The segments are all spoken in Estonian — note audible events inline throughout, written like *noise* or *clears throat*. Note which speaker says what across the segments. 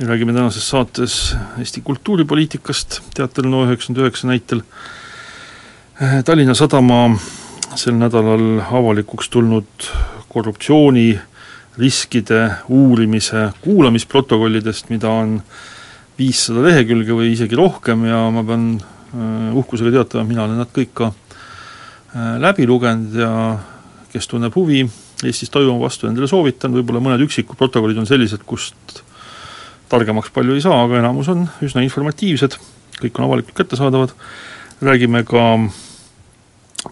Speaker 1: räägime tänases saates Eesti kultuuripoliitikast Teater NO üheksakümmend üheksa näitel. Tallinna Sadama sel nädalal avalikuks tulnud korruptsiooniriskide uurimise kuulamisprotokollidest, mida on viissada lehekülge või isegi rohkem ja ma pean eh, uhkusega teatama, mina olen nad kõik ka eh, läbi lugenud ja kes tunneb huvi Eestis toimuva vastu, endale soovitan, võib-olla mõned üksikud protokollid on sellised, kust targemaks palju ei saa, aga enamus on üsna informatiivsed, kõik on avalikult kättesaadavad, räägime ka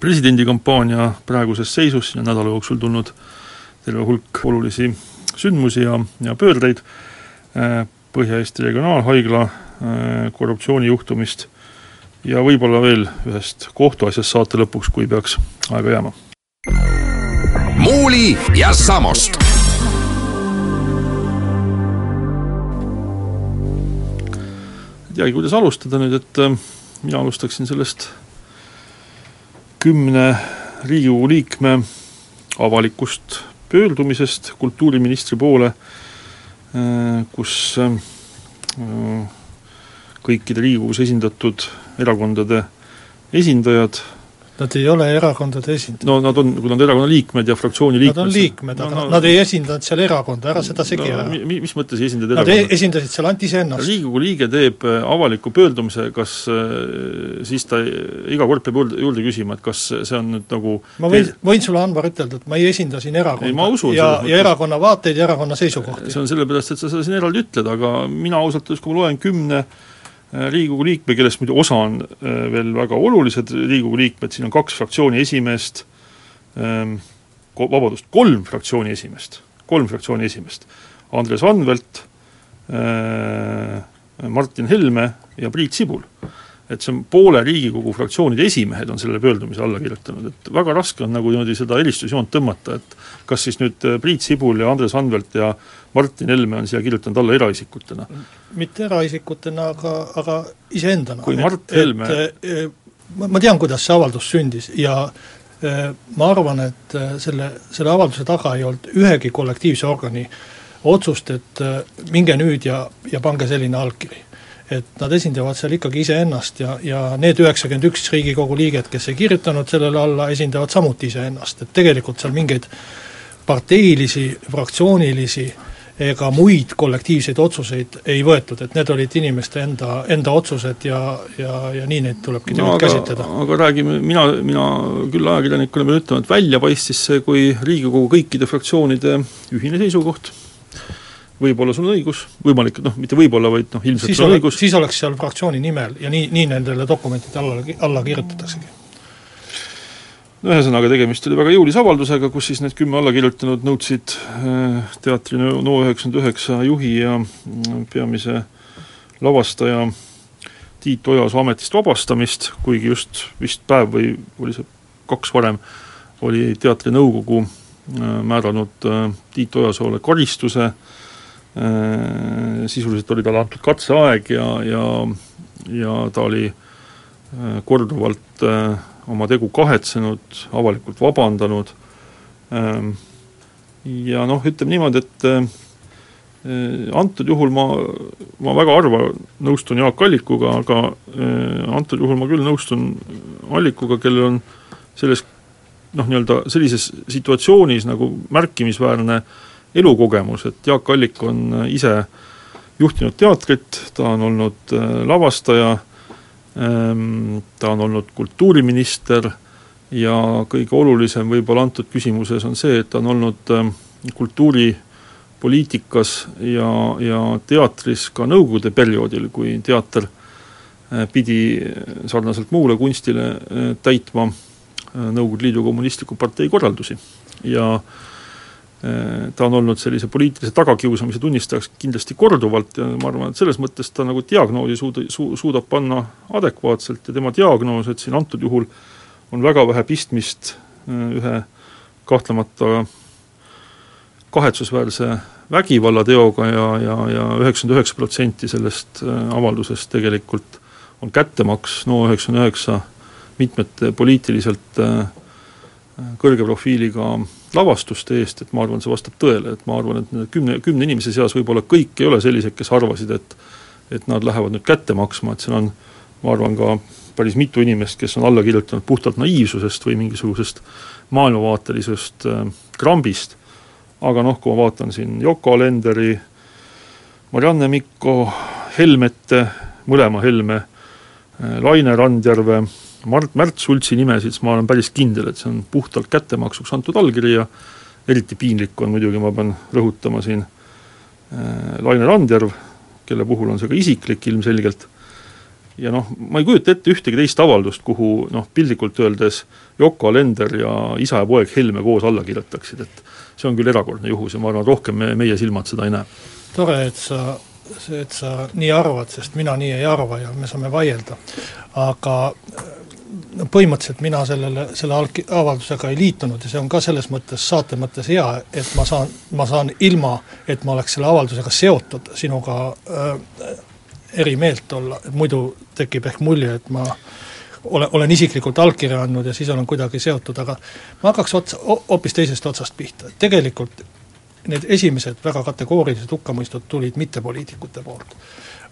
Speaker 1: presidendikampaania praegusest seisust, siin on nädala jooksul tulnud terve hulk olulisi sündmusi ja, ja pöördeid, Põhja-Eesti Regionaalhaigla korruptsioonijuhtumist ja võib-olla veel ühest kohtuasjast saate lõpuks, kui peaks aega jääma.
Speaker 2: muuli ja Samost
Speaker 1: teagi, kuidas alustada nüüd, et äh, mina alustaksin sellest kümne Riigikogu liikme avalikust pöördumisest kultuuriministri poole, äh, kus äh, kõikide Riigikogus esindatud erakondade esindajad
Speaker 3: Nad ei ole erakondade esindajad.
Speaker 1: no nad on, kui nad on erakonna liikmed ja fraktsiooni liikmed.
Speaker 3: Nad on liikmed, aga no, no, nad ei esindanud seal erakonda, ära seda segi
Speaker 1: no,
Speaker 3: ära.
Speaker 1: mis mõttes ei esindanud
Speaker 3: Nad
Speaker 1: erakonda?
Speaker 3: esindasid seal ainult iseennast.
Speaker 1: riigikogu liige teeb äh, avaliku pöördumise, kas äh, siis ta iga kord peab juurde, juurde küsima, et kas see on nüüd nagu
Speaker 3: ma võin, võin sulle, Anvar, ütelda, et ma ei esinda siin erakonda. Ja, ja erakonna vaateid ja erakonna seisukohti.
Speaker 1: see on sellepärast, et sa seda siin eraldi ütled, aga mina ausalt öeldes, kui ma loen kümne äh, Riigikogu liikme, kellest muidu osa on äh, veel väga olulised Riigikogu liikmed, siin on kaks fraktsiooni esimeest, vabandust, kolm fraktsiooni esimeest, kolm fraktsiooni esimeest, Andres Anvelt, Martin Helme ja Priit Sibul. et see on poole Riigikogu fraktsioonide esimehed on sellele pöördumisele alla kirjutanud, et väga raske on nagu niimoodi seda eristusjoont tõmmata, et kas siis nüüd äh, Priit Sibul ja Andres Anvelt ja Martin Helme on siia kirjutanud alla eraisikutena.
Speaker 3: mitte eraisikutena, aga, aga iseendana.
Speaker 1: Kui Mart Helme-
Speaker 3: et, ma, ma tean, kuidas see avaldus sündis ja eh, ma arvan, et eh, selle, selle avalduse taga ei olnud ühegi kollektiivse organi otsust, et eh, minge nüüd ja, ja pange selline allkiri. et nad esindavad seal ikkagi iseennast ja, ja need üheksakümmend üks Riigikogu liiget, kes ei kirjutanud sellele alla, esindavad samuti iseennast, et tegelikult seal mingeid parteilisi, fraktsioonilisi ega muid kollektiivseid otsuseid ei võetud, et need olid inimeste enda, enda otsused ja, ja, ja nii neid tulebki
Speaker 1: no aga,
Speaker 3: käsitleda.
Speaker 1: aga räägime, mina, mina küll ajakirjanikuna pean ütlema, et välja paistis see kui Riigikogu kõikide fraktsioonide ühine seisukoht, võib-olla sul on õigus, võimalik, noh, mitte võib-olla, vaid noh, ilmselt
Speaker 3: siis
Speaker 1: sul on õigus,
Speaker 3: siis oleks seal fraktsiooni nimel ja nii, nii nendele dokumentidele alla, alla kirjutataksegi.
Speaker 1: No ühesõnaga, tegemist oli väga jõulise avaldusega, kus siis need kümme allakirjutanut nõudsid äh, teatri No No üheksakümmend üheksa juhi ja mm, peamise lavastaja Tiit Ojasoo ametist vabastamist, kuigi just vist päev või oli see kaks varem, oli teatri nõukogu äh, määranud äh, Tiit Ojasoole karistuse, sisuliselt oli talle antud katseaeg ja, ja ja ta oli korduvalt äh, oma tegu kahetsenud, avalikult vabandanud. Ähm, ja noh, ütleme niimoodi, et äh, antud juhul ma, ma väga harva nõustun Jaak Allikuga, aga antud juhul ma küll nõustun Allikuga, kellel on selles noh, nii-öelda sellises situatsioonis nagu märkimisväärne elukogemus, et Jaak Allik on ise juhtinud teatrit, ta on olnud lavastaja, ta on olnud kultuuriminister ja kõige olulisem võib-olla antud küsimuses on see, et ta on olnud kultuuripoliitikas ja, ja teatris ka nõukogude perioodil, kui teater pidi sarnaselt muule kunstile täitma Nõukogude Liidu Kommunistliku Partei korraldusi. Ja ta on olnud sellise poliitilise tagakiusamise tunnistajaks kindlasti korduvalt ja ma arvan, et selles mõttes ta nagu diagnoosi suuda, su-, suudab panna adekvaatselt ja tema diagnoos, et siin antud juhul on väga vähe pistmist ühe kahtlemata kahetsusväärse vägivallateoga ja, ja, ja üheksakümmend üheksa protsenti sellest avaldusest tegelikult on kättemaks. NO üheksakümne üheksa mitmete poliitiliselt kõrge profiiliga lavastuste eest, et ma arvan, see vastab tõele, et ma arvan, et kümne, kümne inimese seas võib-olla kõik ei ole sellised, kes arvasid, et et nad lähevad nüüd kätte maksma, et seal on ma arvan ka päris mitu inimest, kes on alla kirjutanud puhtalt naiivsusest või mingisugusest maailmavaatelisest äh, krambist, aga noh, kui ma vaatan siin Yoko Alenderi, Marianne Mikko, Helmete, mõlema Helme, äh, Laine Randjärve, Mart, Märt Sultsi nimesid, siis ma olen päris kindel, et see on puhtalt kättemaksuks antud allkiri ja eriti piinlik on muidugi, ma pean rõhutama siin äh, Laine Randjärv, kelle puhul on see ka isiklik ilmselgelt, ja noh, ma ei kujuta ette ühtegi teist avaldust, kuhu noh, piltlikult öeldes Yoko Alender ja isa ja poeg Helme koos alla kirjutaksid, et see on küll erakordne juhus ja ma arvan, rohkem me, meie silmad seda ei näe.
Speaker 3: tore, et sa, et sa nii arvad, sest mina nii ei arva ja me saame vaielda. aga no põhimõtteliselt mina sellele, selle alg-, avaldusega ei liitunud ja see on ka selles mõttes, saate mõttes hea, et ma saan, ma saan ilma, et ma oleks selle avaldusega seotud, sinuga äh, eri meelt olla, et muidu tekib ehk mulje, et ma olen, olen isiklikult allkirja andnud ja siis olen kuidagi seotud, aga ma hakkaks otsa, hoopis teisest otsast pihta, et tegelikult need esimesed väga kategoorilised hukkamõistud tulid mittepoliitikute poolt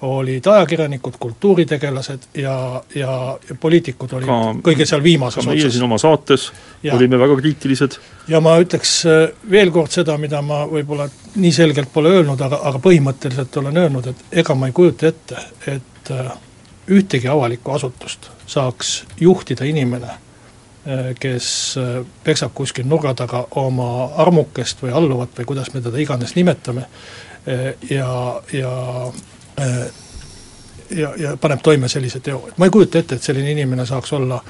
Speaker 3: olid ajakirjanikud, kultuuritegelased ja, ja, poliitikud olid ka, kõige seal viimases
Speaker 1: otsas. meie siin oma saates ja. olime väga kriitilised.
Speaker 3: ja ma ütleks äh, veel kord seda, mida ma võib-olla nii selgelt pole öelnud, aga, aga põhimõtteliselt olen öelnud, et ega ma ei kujuta ette, et äh, ühtegi avalikku asutust saaks juhtida inimene, äh, kes peksab kuskil nurga taga oma armukest või alluvat või kuidas me teda iganes nimetame, ja, ja ja, ja paneb toime sellise teo, et ma ei kujuta ette, et selline inimene saaks olla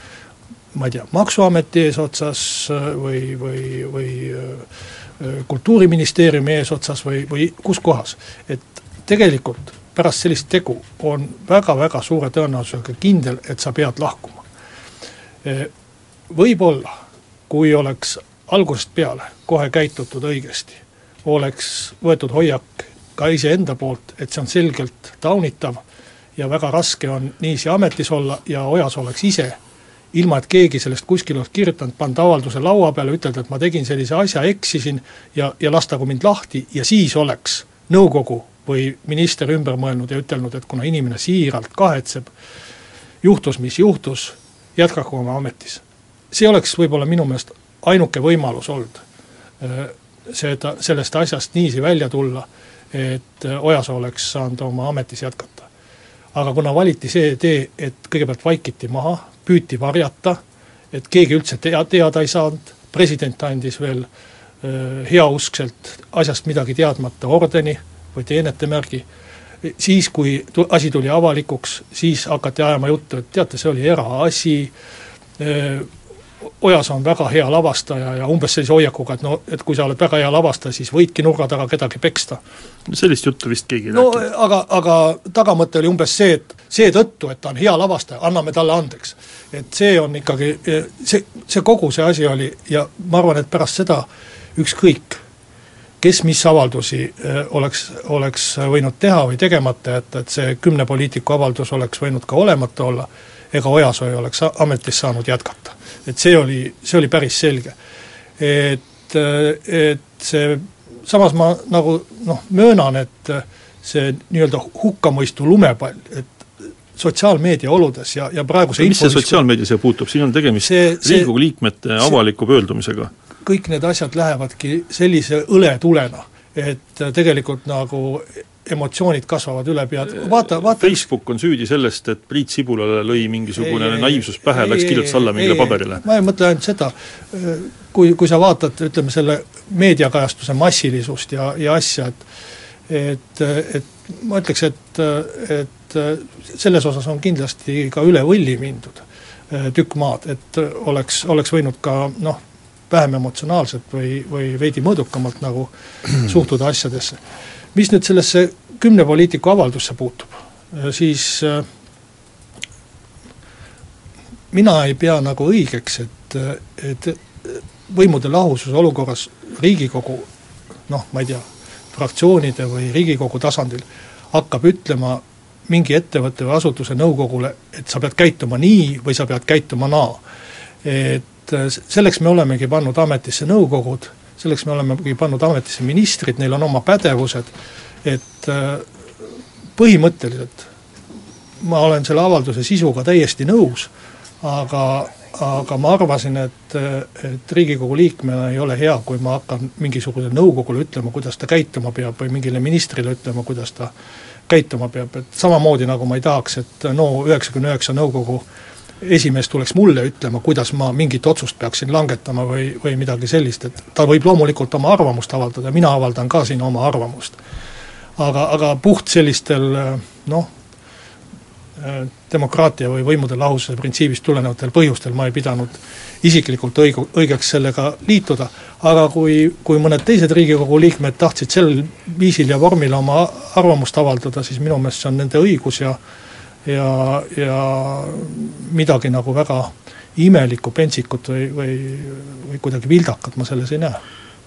Speaker 3: ma ei tea, Maksuameti eesotsas äh, või, või, või äh, kultuuriministeeriumi eesotsas või, või kus kohas. et tegelikult pärast sellist tegu on väga-väga suure tõenäosusega kindel, et sa pead lahkuma. Võib-olla, kui oleks algusest peale kohe käitutud õigesti, oleks võetud hoiak ka iseenda poolt, et see on selgelt taunitav ja väga raske on niiviisi ametis olla ja Ojas oleks ise, ilma et keegi sellest kuskil oleks kirjutanud, pannud avalduse laua peale, ütelda, et ma tegin sellise asja, eksisin ja, ja lastagu mind lahti ja siis oleks nõukogu või minister ümber mõelnud ja ütelnud, et kuna inimene siiralt kahetseb, juhtus, mis juhtus, jätkaku oma ametis. see oleks võib-olla minu meelest ainuke võimalus olnud äh, seda, sellest asjast niiviisi välja tulla et äh, Ojasoo oleks saanud oma ametis jätkata. aga kuna valiti see tee, et kõigepealt vaikiti maha, püüti varjata, et keegi üldse tea, teada ei saanud, president andis veel äh, heauskselt asjast midagi teadmata ordeni või teenetemärgi, siis, kui tu-, asi tuli avalikuks, siis hakati ajama juttu, et teate, see oli eraasi äh,, Ojas on väga hea lavastaja ja umbes sellise hoiakuga, et no, et kui sa oled väga hea lavastaja, siis võidki nurga taga kedagi peksta.
Speaker 1: sellist juttu vist keegi ei
Speaker 3: no rääkinud. aga, aga tagamõte oli umbes see, et seetõttu, et ta on hea lavastaja, anname talle andeks. et see on ikkagi, see, see kogu see asi oli ja ma arvan, et pärast seda ükskõik, kes mis avaldusi eh, oleks, oleks võinud teha või tegemata jätta, et see kümne poliitiku avaldus oleks võinud ka olemata olla, ega Ojasoo ei oleks ametis saanud jätkata et see oli, see oli päris selge. et, et see, samas ma nagu noh, möönan, et see nii-öelda hukkamõistu lumepall, et sotsiaalmeedia oludes ja, ja praeguse
Speaker 1: mis see sotsiaalmeedia siia puutub, siin on tegemist see, see, Riigikogu liikmete avaliku pöördumisega?
Speaker 3: kõik need asjad lähevadki sellise õletulena, et tegelikult nagu emotsioonid kasvavad üle pead, vaata, vaata
Speaker 1: Facebook on süüdi sellest, et Priit Sibulale lõi mingisugune ei, naiivsus pähe, läks kirjutas alla mingile paberile.
Speaker 3: ma ei mõtle ainult seda, kui, kui sa vaatad, ütleme selle meediakajastuse massilisust ja, ja asja, et et, et ma ütleks, et, et selles osas on kindlasti ka üle võlli mindud tükk maad, et oleks, oleks võinud ka noh, vähem emotsionaalselt või, või veidi mõõdukamalt nagu *clears throat* suhtuda asjadesse. Mis nüüd sellesse kümne poliitiku avaldusse puutub, siis äh, mina ei pea nagu õigeks, et, et võimude lahususe olukorras Riigikogu noh, ma ei tea, fraktsioonide või Riigikogu tasandil hakkab ütlema mingi ettevõtte või asutuse nõukogule, et sa pead käituma nii või sa pead käituma naa. et selleks me olemegi pannud ametisse nõukogud, selleks me olemegi pannud ametisse ministrid, neil on oma pädevused, et põhimõtteliselt ma olen selle avalduse sisuga täiesti nõus, aga, aga ma arvasin, et, et Riigikogu liikmena ei ole hea, kui ma hakkan mingisugusele nõukogule ütlema, kuidas ta käituma peab või mingile ministrile ütlema, kuidas ta käituma peab, et samamoodi nagu ma ei tahaks, et no üheksakümne üheksa nõukogu esimees tuleks mulle ütlema, kuidas ma mingit otsust peaksin langetama või, või midagi sellist, et ta võib loomulikult oma arvamust avaldada, mina avaldan ka siin oma arvamust. aga, aga puht sellistel noh, demokraatia või võimude lahususe printsiibist tulenevatel põhjustel ma ei pidanud isiklikult õigu-, õigeks sellega liituda, aga kui, kui mõned teised Riigikogu liikmed tahtsid sel viisil ja vormil oma arvamust avaldada, siis minu meelest see on nende õigus ja ja, ja midagi nagu väga imelikku, pentsikut või, või, või kuidagi vildakat ma selles ei näe.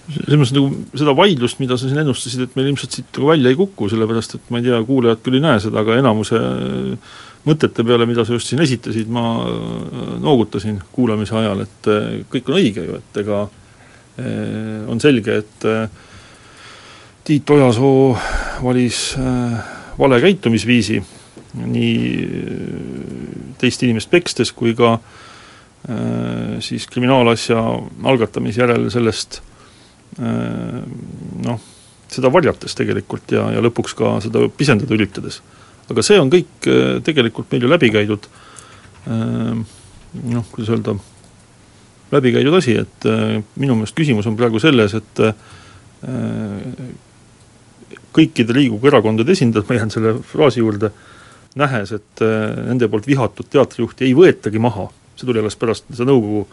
Speaker 1: Selles mõttes nagu seda vaidlust, mida sa siin ennustasid, et meil ilmselt siit nagu välja ei kuku, sellepärast et ma ei tea, kuulajad küll ei näe seda, aga enamuse mõtete peale, mida sa just siin esitasid, ma äh, noogutasin kuulamise ajal, et äh, kõik on õige ju, et ega äh, on selge, et Tiit Ojasoo valis vale käitumisviisi nii teist inimest pekstes kui ka siis kriminaalasja algatamise järel sellest noh, seda varjates tegelikult ja, ja lõpuks ka seda pisendada üritades. Aga see on kõik äh, tegelikult meil ju läbi käidud ähm, noh, kuidas öelda, läbi käidud asi, et äh, minu meelest küsimus on praegu selles, et äh, kõikide Riigikogu erakondade esindajad, ma jään selle fraasi juurde, nähes, et nende poolt vihatud teatrijuhti ei võetagi maha, see tuli alles pärast seda nõukogu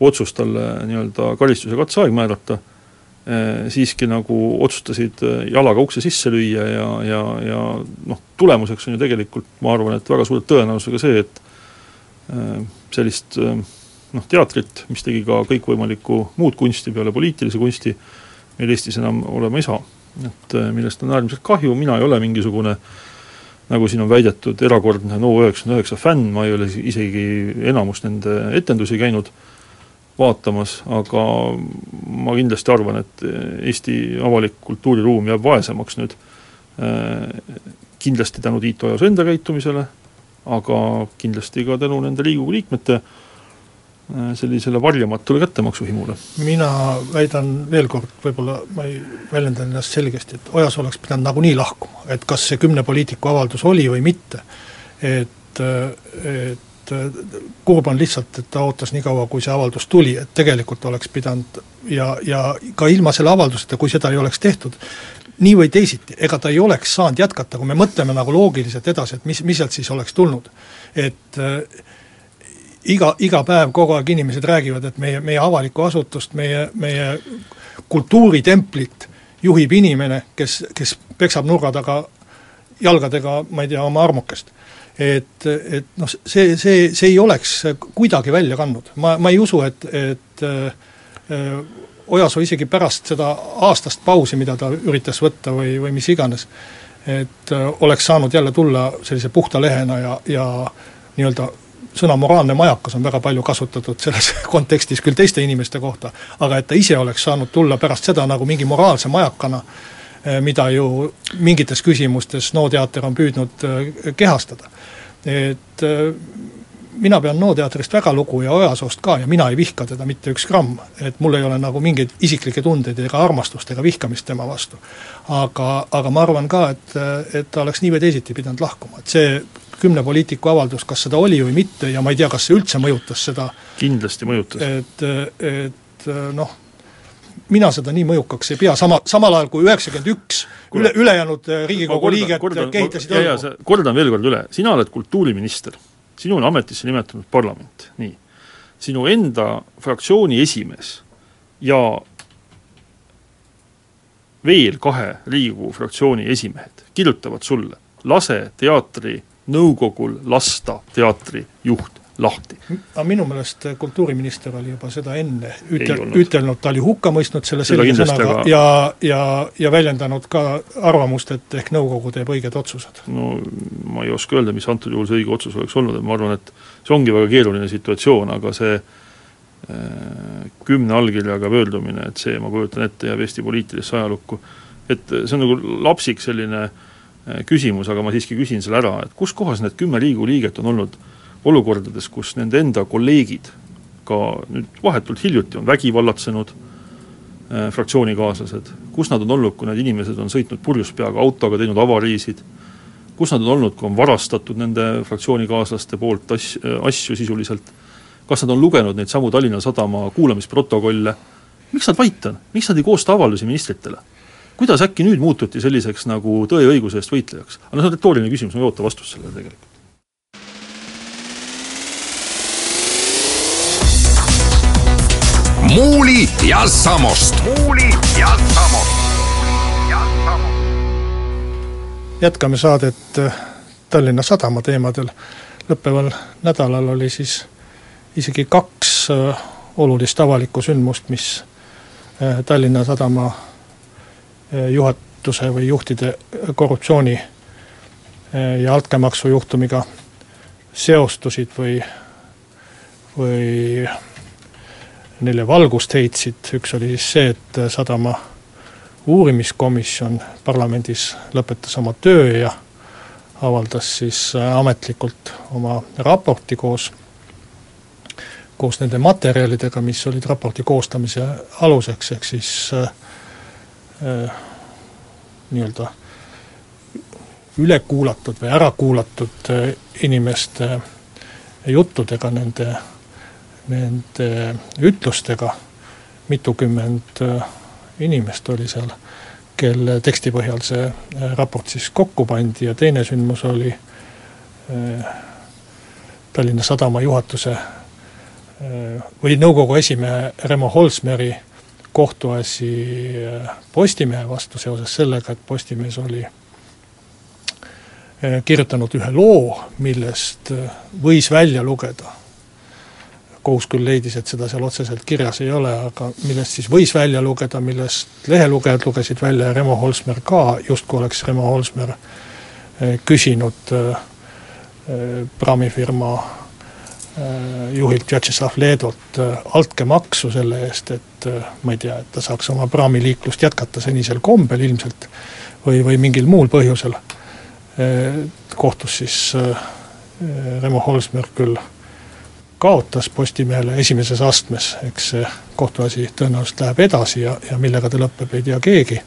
Speaker 1: otsust talle nii-öelda karistus- ja katseaeg määrata. Äh, siiski nagu otsustasid äh, jalaga ukse sisse lüüa ja, ja, ja noh, tulemuseks on ju tegelikult, ma arvan, et väga suure tõenäosusega see, et äh, sellist noh, teatrit, mis tegi ka kõikvõimalikku muud kunsti peale poliitilise kunsti, meil Eestis enam olema ei saa. et millest on äärmiselt kahju, mina ei ole mingisugune nagu siin on väidetud, erakordne NO99 fänn, ma ei ole isegi enamust nende etendusi käinud vaatamas, aga ma kindlasti arvan, et Eesti avalik kultuuriruum jääb vaesemaks nüüd äh, kindlasti tänu Tiit Ojase enda käitumisele, aga kindlasti ka tänu nende Riigikogu liikmete äh, sellisele varjamatule kättemaksuhimule.
Speaker 3: mina väidan veel kord, võib-olla ma ei väljenda ennast selgesti, et Ojas oleks pidanud nagunii lahkuma, et kas see kümne poliitiku avaldus oli või mitte, et, et et kurb on lihtsalt, et ta ootas nii kaua, kui see avaldus tuli, et tegelikult oleks pidanud ja, ja ka ilma selle avalduseta, kui seda ei oleks tehtud, nii või teisiti, ega ta ei oleks saanud jätkata, kui me mõtleme nagu loogiliselt edasi, et mis, mis sealt siis oleks tulnud. et äh, iga, iga päev kogu aeg inimesed räägivad, et meie, meie avalikku asutust, meie, meie kultuuritemplit juhib inimene, kes, kes peksab nurga taga jalgadega, ma ei tea, oma armukest. Et, et noh, see, see, see ei oleks kuidagi välja kandnud, ma, ma ei usu, et, et äh, Ojasoo isegi pärast seda aastast pausi, mida ta üritas võtta või, või mis iganes, et äh, oleks saanud jälle tulla sellise puhta lehena ja, ja nii-öelda sõna moraalne majakas on väga palju kasutatud selles *laughs* kontekstis küll teiste inimeste kohta, aga et ta ise oleks saanud tulla pärast seda nagu mingi moraalse majakana, äh, mida ju mingites küsimustes NO teater on püüdnud äh, kehastada. Et äh, mina pean NO teatrist väga lugu ja Ojasoost ka ja mina ei vihka teda mitte üks gramm, et mul ei ole nagu mingeid isiklikke tundeid ega armastust ega vihkamist tema vastu. aga, aga ma arvan ka, et, et ta oleks nii või teisiti pidanud lahkuma, et see kümne poliitiku avaldus, kas seda oli või mitte ja ma ei tea, kas see üldse mõjutas seda
Speaker 1: kindlasti mõjutas.
Speaker 3: et, et noh, mina seda nii mõjukaks ei pea, sama, samal ajal kui üheksakümmend üks üle, ülejäänud Riigikogu liiget kehitasid
Speaker 1: õlgu. kordan veel kord üle, sina oled kultuuriminister, sinu on ametisse nimetanud parlament, nii. sinu enda fraktsiooni esimees ja veel kahe Riigikogu fraktsiooni esimehed kirjutavad sulle, lase teatri nõukogul lasta teatrijuht lahti.
Speaker 3: aga minu meelest kultuuriminister oli juba seda enne ütel-, ütelnud, ta oli hukka mõistnud selle selge sõnaga aga... ja, ja, ja väljendanud ka arvamust, et ehk nõukogu teeb õiged otsused.
Speaker 1: no ma ei oska öelda, mis antud juhul see õige otsus oleks olnud, et ma arvan, et see ongi väga keeruline situatsioon, aga see äh, kümne allkirjaga pöördumine, et see, ma kujutan ette, jääb Eesti poliitilisse ajalukku. et see on nagu lapsik selline äh, küsimus, aga ma siiski küsin selle ära, et kus kohas need kümme Riigikogu liiget on olnud olukordades, kus nende enda kolleegid ka nüüd vahetult hiljuti on vägivallatsenud äh, fraktsioonikaaslased, kus nad on olnud, kui need inimesed on sõitnud purjus peaga autoga, teinud avariisid, kus nad on olnud, kui on varastatud nende fraktsioonikaaslaste poolt as-, asju sisuliselt, kas nad on lugenud neid samu Tallinna Sadama kuulamisprotokolle, miks nad vait on, miks nad ei koosta avaldusi ministritele? Kuidas äkki nüüd muututi selliseks nagu tõe ja õiguse eest võitlejaks? aga noh, see on retooriline küsimus, ma ei oota vastust sellele tegelikult.
Speaker 2: Muuli ja Samost.
Speaker 4: muuli ja Samost.
Speaker 3: jätkame saadet äh, Tallinna Sadama teemadel. lõppeval nädalal oli siis isegi kaks äh, olulist avalikku sündmust, mis äh, Tallinna Sadama juhatuse või juhtide korruptsiooni ja altkäemaksu juhtumiga seostusid või, või neile valgust heitsid, üks oli siis see, et sadama uurimiskomisjon parlamendis lõpetas oma töö ja avaldas siis ametlikult oma raporti koos, koos nende materjalidega, mis olid raporti koostamise aluseks, ehk siis äh, nii-öelda üle kuulatud või ära kuulatud äh, inimeste juttudega nende nende ütlustega, mitukümmend äh, inimest oli seal, kelle teksti põhjal see äh, raport siis kokku pandi ja teine sündmus oli äh, Tallinna Sadama juhatuse või nõukogu esimehe Remo Holsmeri kohtuasi Postimehe vastu seoses sellega, et Postimees oli kirjutanud ühe loo, millest võis välja lugeda. Kohus küll leidis, et seda seal otseselt kirjas ei ole, aga millest siis võis välja lugeda, millest lehelugejad lugesid välja ja Remo Holsmer ka, justkui oleks Remo Holsmer küsinud praamifirma juhilt Vjatšeslav Leedolt altkäemaksu selle eest, et ma ei tea, et ta saaks oma praamiliiklust jätkata senisel kombel ilmselt või, või mingil muul põhjusel. kohtus siis Remo Holsmer küll kaotas Postimehele esimeses astmes, eks see kohtuasi tõenäoliselt läheb edasi ja, ja millega ta lõpeb, ei tea keegi.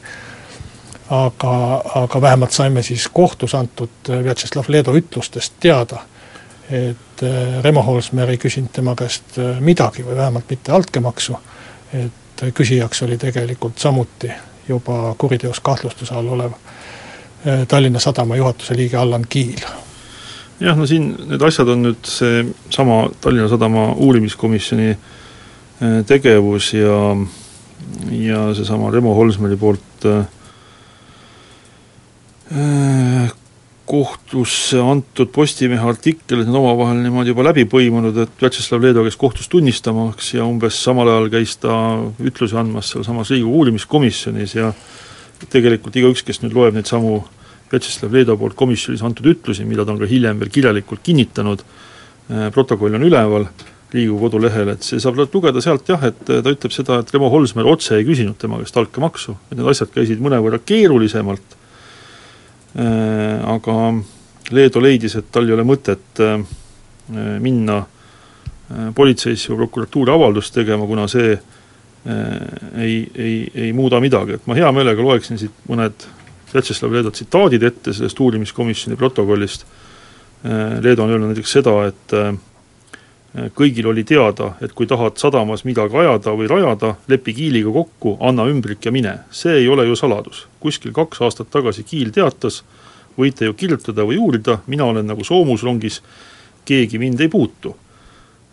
Speaker 3: aga, aga vähemalt saime siis kohtus antud Vjatšeslav Leedo ütlustest teada, et äh, Remo Holsmer ei küsinud tema käest äh, midagi või vähemalt mitte altkäemaksu, et küsijaks oli tegelikult samuti juba kuriteos kahtlustuse all olev äh, Tallinna Sadama juhatuse liige Allan Kiil.
Speaker 1: Jah, no siin need asjad on nüüd seesama Tallinna Sadama uurimiskomisjoni tegevus ja ja seesama Remo Holsmeri poolt äh, kohtusse antud Postimehe artikkel, need omavahel niimoodi juba läbi põimunud, et Vjatšeslav Leedo käis kohtus tunnistamaks ja umbes samal ajal käis ta ütlusi andmas sealsamas Riigikogu uurimiskomisjonis ja tegelikult igaüks, kes nüüd loeb neid samu Vjatšeslav Leedo poolt komisjonis antud ütlusi, mida ta on ka hiljem veel kirjalikult kinnitanud, äh, protokoll on üleval Riigikogu kodulehel, et see saab lugeda sealt jah, et ta ütleb seda, et Remo Holsmer otse ei küsinud tema käest altkäemaksu, et need asjad käisid mõnevõrra keerulisemalt, aga Leedo leidis, et tal ei ole mõtet minna politseisse või prokuratuuri avaldust tegema, kuna see ei, ei, ei muuda midagi, et ma hea meelega loeksin siit mõned Vjatšeslav Leedo tsitaadid ette sellest uurimiskomisjoni protokollist, äh, Leedo on öelnud näiteks seda, et äh, kõigil oli teada, et kui tahad sadamas midagi ajada või rajada, lepi Kiiliga kokku, anna ümbrik ja mine. see ei ole ju saladus. kuskil kaks aastat tagasi Kiil teatas, võite ju kirjutada või uurida, mina olen nagu soomusrongis, keegi mind ei puutu.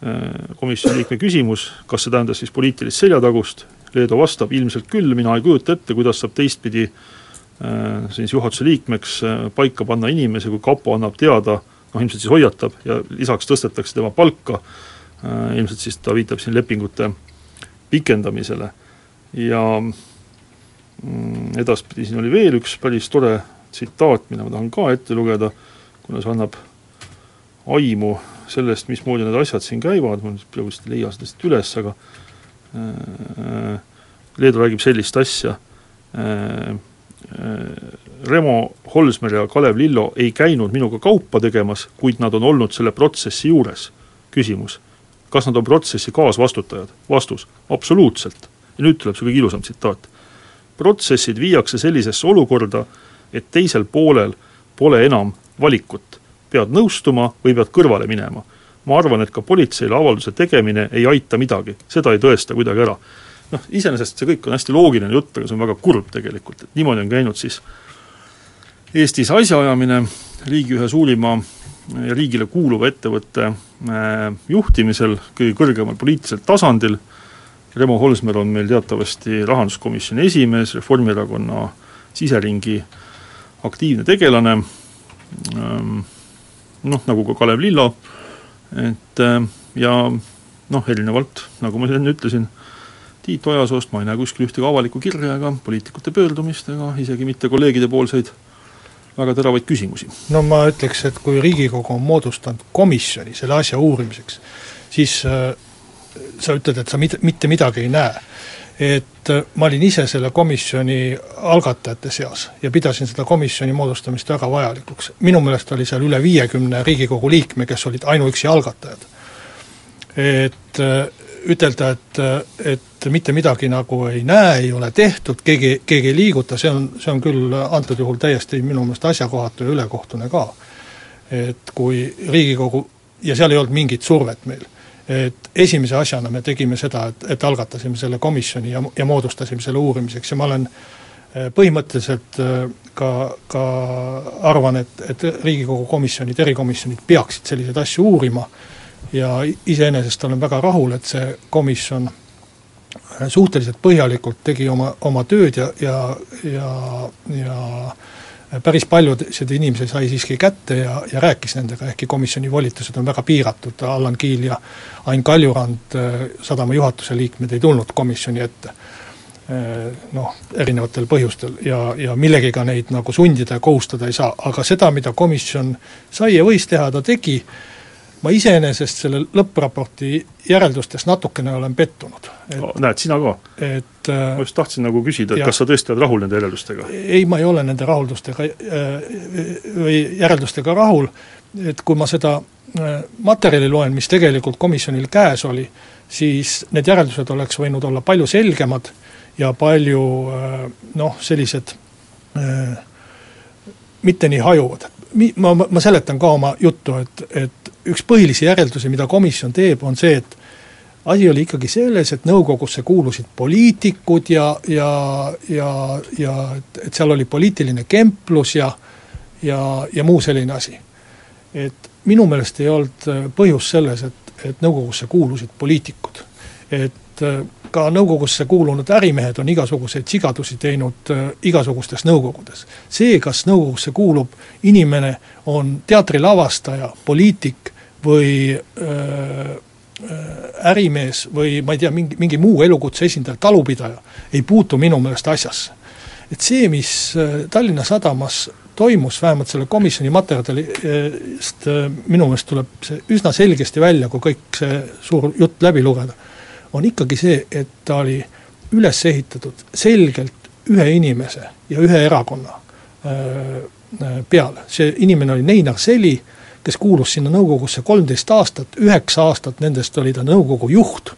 Speaker 1: Äh, komisjoni liikme küsimus, kas see tähendas siis poliitilist seljatagust, Leedo vastab, ilmselt küll, mina ei kujuta ette, kuidas saab teistpidi äh, siis juhatuse liikmeks äh, paika panna inimese, kui kapo annab teada, noh ilmselt siis hoiatab ja lisaks tõstetakse tema palka, äh, ilmselt siis ta viitab siin lepingute pikendamisele. ja mm, edaspidi siin oli veel üks päris tore tsitaat, mida ma tahan ka ette lugeda, kuna see annab aimu sellest, mismoodi need asjad siin käivad, ma nüüd praegu vist ei leia seda siit üles, aga äh, Leedu räägib sellist asja äh,, äh, Remo Holsmer ja Kalev Lillo ei käinud minuga kaupa tegemas, kuid nad on olnud selle protsessi juures. küsimus, kas nad on protsessi kaasvastutajad? vastus, absoluutselt. ja nüüd tuleb see kõige ilusam tsitaat. protsessid viiakse sellisesse olukorda, et teisel poolel pole enam valikut pead nõustuma või pead kõrvale minema. ma arvan, et ka politseile avalduse tegemine ei aita midagi, seda ei tõesta kuidagi ära. Noh, iseenesest see kõik on hästi loogiline jutt, aga see on väga kurb tegelikult, et niimoodi on käinud siis Eestis asjaajamine riigi ühe suurima ja riigile kuuluva ettevõtte äh, juhtimisel kõige kõrgemal poliitilisel tasandil, Remo Holsmer on meil teatavasti rahanduskomisjoni esimees, Reformierakonna siseringi aktiivne tegelane. Ähm,, noh, nagu ka Kalev Lillo, et äh, ja noh, erinevalt, nagu ma enne ütlesin, Tiit Ojasoost ma ei näe kuskil ühtegi avalikku kirja ega poliitikute pöördumist ega isegi mitte kolleegide poolseid väga teravaid küsimusi.
Speaker 3: no ma ütleks, et kui Riigikogu on moodustanud komisjoni selle asja uurimiseks, siis äh, sa ütled, et sa mit-, mitte midagi ei näe et äh, ma olin ise selle komisjoni algatajate seas ja pidasin seda komisjoni moodustamist väga vajalikuks. minu meelest oli seal üle viiekümne Riigikogu liikme, kes olid ainuüksi algatajad. et äh, ütelda, et, et mitte midagi nagu ei näe, ei ole tehtud, keegi, keegi ei liiguta, see on, see on küll antud juhul täiesti minu meelest asjakohatu ja ülekohtune ka. et kui Riigikogu, ja seal ei olnud mingit survet meil et esimese asjana me tegime seda, et, et algatasime selle komisjoni ja, ja moodustasime selle uurimiseks ja ma olen eh, põhimõtteliselt eh, ka, ka arvan, et, et Riigikogu komisjonid, erikomisjonid peaksid selliseid asju uurima ja iseenesest olen väga rahul, et see komisjon eh, suhteliselt põhjalikult tegi oma, oma tööd ja, ja, ja, ja päris paljud inimesi sai siiski kätte ja, ja rääkis nendega, ehkki komisjoni volitused on väga piiratud, Allan Kiil ja Ain Kaljurand, äh, sadama juhatuse liikmed, ei tulnud komisjoni ette. Äh, noh, erinevatel põhjustel. Ja, ja millegiga neid nagu sundida ja kohustada ei saa, aga seda, mida komisjon sai ja võis teha, ta tegi, ma iseenesest selle lõppraporti järeldustes natukene olen pettunud.
Speaker 1: Oh, näed, sina ka?
Speaker 3: et
Speaker 1: äh, ma just tahtsin nagu küsida, et ja, kas sa tõesti oled rahul nende järeldustega?
Speaker 3: ei, ma ei ole nende rahuldustega äh, või järeldustega rahul, et kui ma seda äh, materjali loen, mis tegelikult komisjonil käes oli, siis need järeldused oleks võinud olla palju selgemad ja palju noh, sellised mitte nii hajuvad. Mi-, ma, ma seletan ka oma juttu, et, et üks põhilisi järeldusi, mida komisjon teeb, on see, et asi oli ikkagi selles, et nõukogusse kuulusid poliitikud ja, ja, ja, ja et, et seal oli poliitiline kemplus ja ja, ja muu selline asi. et minu meelest ei olnud põhjus selles, et, et nõukogusse kuulusid poliitikud. et ka nõukogusse kuulunud ärimehed on igasuguseid sigadusi teinud äh, igasugustes nõukogudes. see, kas nõukogusse kuulub inimene, on teatrilavastaja, poliitik või öö, ärimees või ma ei tea, mingi, mingi muu elukutse esindaja, talupidaja, ei puutu minu meelest asjasse. et see, mis Tallinna Sadamas toimus, vähemalt selle komisjoni materjalist minu meelest tuleb see üsna selgesti välja, kui kõik see suur jutt läbi lugeda, on ikkagi see, et ta oli üles ehitatud selgelt ühe inimese ja ühe erakonna peale, see inimene oli Neinar Seli, kes kuulus sinna nõukogusse kolmteist aastat, üheksa aastat nendest oli ta nõukogu juht.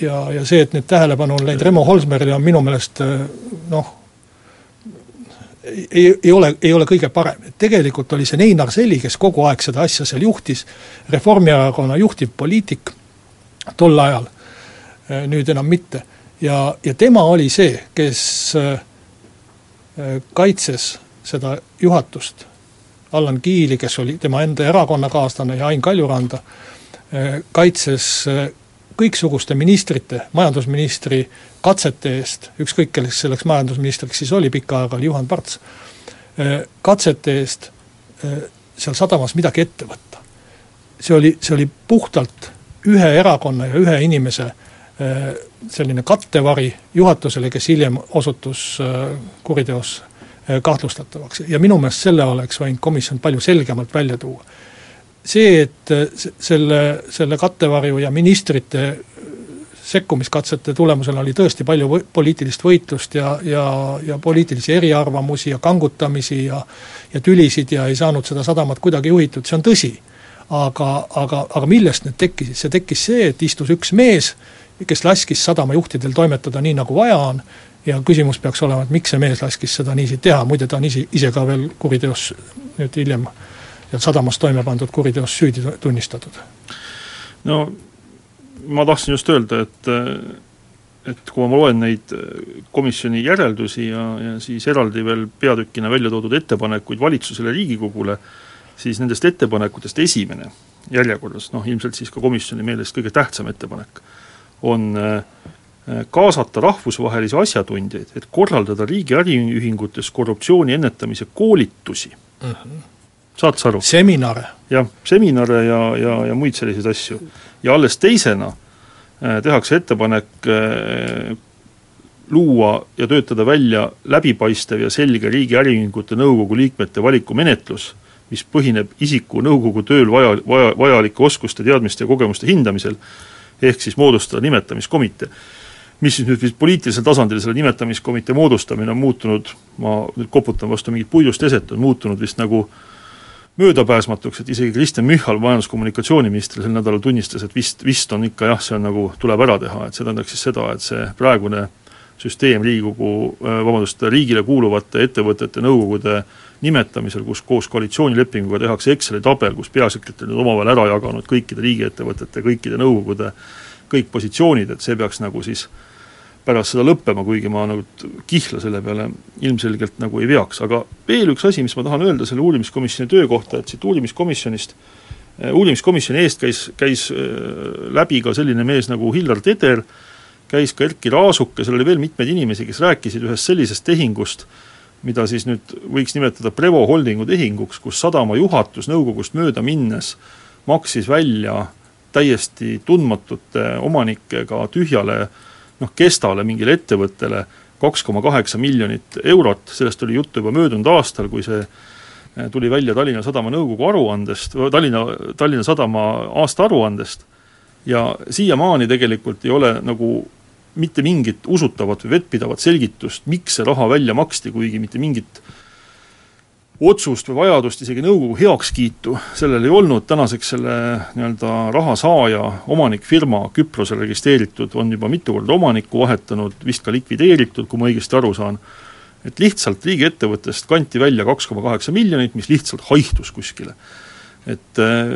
Speaker 3: ja, ja see, et nüüd tähelepanu on läinud Remo Holsmerile, on minu meelest noh, ei, ei ole, ei ole kõige parem, et tegelikult oli see Neinar Seli, kes kogu aeg seda asja seal juhtis, Reformierakonna juhtiv poliitik tol ajal, nüüd enam mitte. ja, ja tema oli see, kes kaitses seda juhatust Allan Kiili, kes oli tema enda erakonnakaaslane ja Ain Kaljuranda, eh, kaitses eh, kõiksuguste ministrite, majandusministri katsete eest, ükskõik kelleks selleks majandusministriks siis oli pikka aega, oli Juhan Parts, katsete eest seal sadamas midagi ette võtta. see oli, see oli puhtalt ühe erakonna ja ühe inimese selline kattevari juhatusele, kes hiljem osutus kuriteos kahtlustatavaks ja minu meelest selle oleks võinud komisjon palju selgemalt välja tuua see, et selle, selle kattevarju ja ministrite sekkumiskatsete tulemusel oli tõesti palju või, poliitilist võitlust ja, ja, ja poliitilisi eriarvamusi ja kangutamisi ja ja tülisid ja ei saanud seda sadamat kuidagi juhitud, see on tõsi. Aga, aga, aga millest need tekkisid, see tekkis see, et istus üks mees, kes laskis sadamajuhtidel toimetada nii, nagu vaja on, ja küsimus peaks olema, et miks see mees laskis seda niiviisi teha, muide ta on ise, ise ka veel kuriteos nüüd hiljem sadamas toime pandud kuriteos süüdi tunnistatud.
Speaker 1: no ma tahtsin just öelda, et et kui ma loen neid komisjoni järeldusi ja, ja siis eraldi veel peatükina välja toodud ettepanekuid valitsusele, Riigikogule, siis nendest ettepanekutest esimene järjekorras, noh ilmselt siis ka komisjoni meelest kõige tähtsam ettepanek, on kaasata rahvusvahelisi asjatundjaid, et korraldada riigi äriühingutes korruptsiooni ennetamise koolitusi mm. -hmm saad sa aru?
Speaker 3: seminare.
Speaker 1: jah, seminare ja, ja, ja muid selliseid asju. ja alles teisena äh, tehakse ettepanek äh, luua ja töötada välja läbipaistev ja selge riigi äriühingute nõukogu liikmete valikumenetlus, mis põhineb isiku nõukogu tööl vaja, vaja, vajalike oskuste, teadmiste ja kogemuste hindamisel, ehk siis moodustada nimetamiskomitee. mis siis nüüd poliitilisel tasandil selle nimetamiskomitee moodustamine on muutunud, ma nüüd koputan vastu mingit puidust eset, on muutunud vist nagu möödapääsmatuks, et isegi Kristen Michal, majandus-kommunikatsiooniminister, sel nädalal tunnistas, et vist, vist on ikka jah, see on nagu, tuleb ära teha, et see tähendaks siis seda, et see praegune süsteem Riigikogu, vabandust, riigile kuuluvate ettevõtete nõukogude nimetamisel, kus koos koalitsioonilepinguga tehakse Exceli tabel, kus peasekretärid on omavahel ära jaganud kõikide riigiettevõtete, kõikide nõukogude kõik positsioonid, et see peaks nagu siis pärast seda lõppema, kuigi ma nagu kihla selle peale ilmselgelt nagu ei veaks, aga veel üks asi, mis ma tahan öelda selle uurimiskomisjoni töö kohta, et siit uurimiskomisjonist, äh, uurimiskomisjoni eest käis, käis äh, läbi ka selline mees nagu Hillar Teder, käis ka Erkki Raasuk ja seal oli veel mitmeid inimesi, kes rääkisid ühest sellisest tehingust, mida siis nüüd võiks nimetada Prevo Holdingu tehinguks, kus sadama juhatus nõukogust mööda minnes maksis välja täiesti tundmatute omanikega tühjale noh, Kestale, mingile ettevõttele kaks koma kaheksa miljonit eurot, sellest oli juttu juba möödunud aastal, kui see eh, tuli välja Tallinna Sadama nõukogu aruandest, Tallinna, Tallinna Sadama aastaaruandest, ja siiamaani tegelikult ei ole nagu mitte mingit usutavat või vettpidavat selgitust, miks see raha välja maksti, kuigi mitte mingit otsust või vajadust, isegi nõukogu heakskiitu sellel ei olnud, tänaseks selle nii-öelda raha saaja omanikfirma Küprosel registreeritud on juba mitu korda omanikku vahetanud, vist ka likvideeritud, kui ma õigesti aru saan, et lihtsalt riigiettevõttest kanti välja kaks koma kaheksa miljonit, mis lihtsalt haihtus kuskile. Et äh,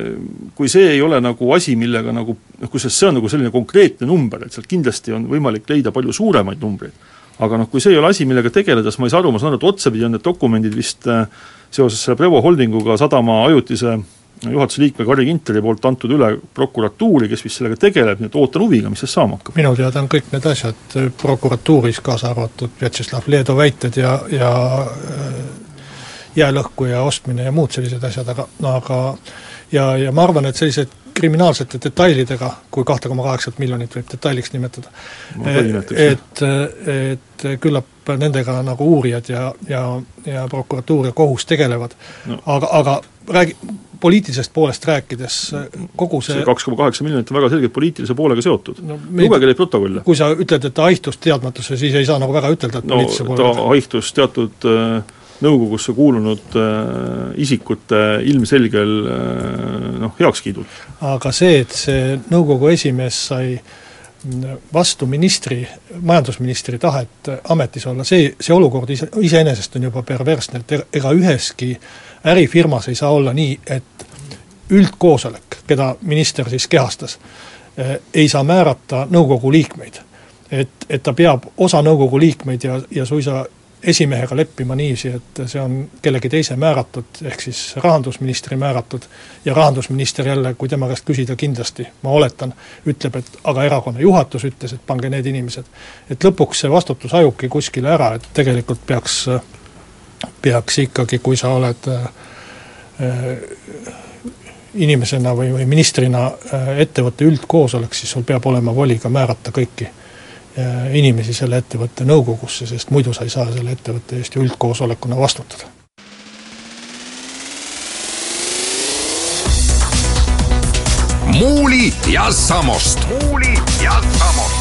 Speaker 1: kui see ei ole nagu asi, millega nagu noh, kusjuures see on nagu selline konkreetne number, et sealt kindlasti on võimalik leida palju suuremaid numbreid, aga noh, kui see ei ole asi, millega tegeleda, siis ma ei saa aru, ma saan aru, et otsapidi on need dokumendid vist äh, seoses selle Prevo Holdinguga sadama ajutise juhatuse liikme Carri Ginteri poolt antud üle prokuratuuri, kes vist sellega tegeleb, nii et ootan huviga, mis sellest saama hakkab.
Speaker 3: minu teada on kõik need asjad prokuratuuris, kaasa arvatud Vjatšeslav Leedo väited ja, ja äh, jäälõhkuja ostmine ja muud sellised asjad, aga, aga ja, ja ma arvan, et sellised kriminaalsete detailidega, kui kahte koma kaheksat miljonit võib detailiks nimetada, et, et küllap nendega nagu uurijad ja, ja, ja prokuratuur ja kohus tegelevad no., aga, aga räägi, poliitilisest poolest rääkides, kogu see
Speaker 1: kaks koma kaheksa miljonit on väga selgelt poliitilise poolega seotud no,. lugege neid protokolle.
Speaker 3: kui sa ütled, et ta haihtus teadmatusse, siis ei saa nagu väga ütelda, et
Speaker 1: no, poliitilise poole ta haihtus teatud äh, nõukogusse kuulunud äh, isikute ilmselgel äh, noh, heakskiidul.
Speaker 3: aga see, et see nõukogu esimees sai vastu ministri, majandusministri tahet ametis olla, see, see olukord ise, iseenesest on juba perversne, et ega üheski ärifirmas ei saa olla nii, et üldkoosolek, keda minister siis kehastas, äh, ei saa määrata nõukogu liikmeid. et, et ta peab osa nõukogu liikmeid ja, ja suisa esimehega leppima niiviisi, et see on kellegi teise määratud, ehk siis rahandusministri määratud, ja rahandusminister jälle, kui tema käest küsida, kindlasti, ma oletan, ütleb, et aga erakonna juhatus ütles, et pange need inimesed. et lõpuks see vastutus hajubki kuskile ära, et tegelikult peaks, peaks ikkagi, kui sa oled äh, inimesena või, või ministrina äh, ettevõtte üldkoosolek, siis sul peab olema voli ka määrata kõiki inimesi selle ettevõtte nõukogusse, sest muidu sa ei saa selle ettevõtte eest ju üldkoosolekuna vastutada.
Speaker 2: muuli ja Samost.
Speaker 4: muuli ja Samost.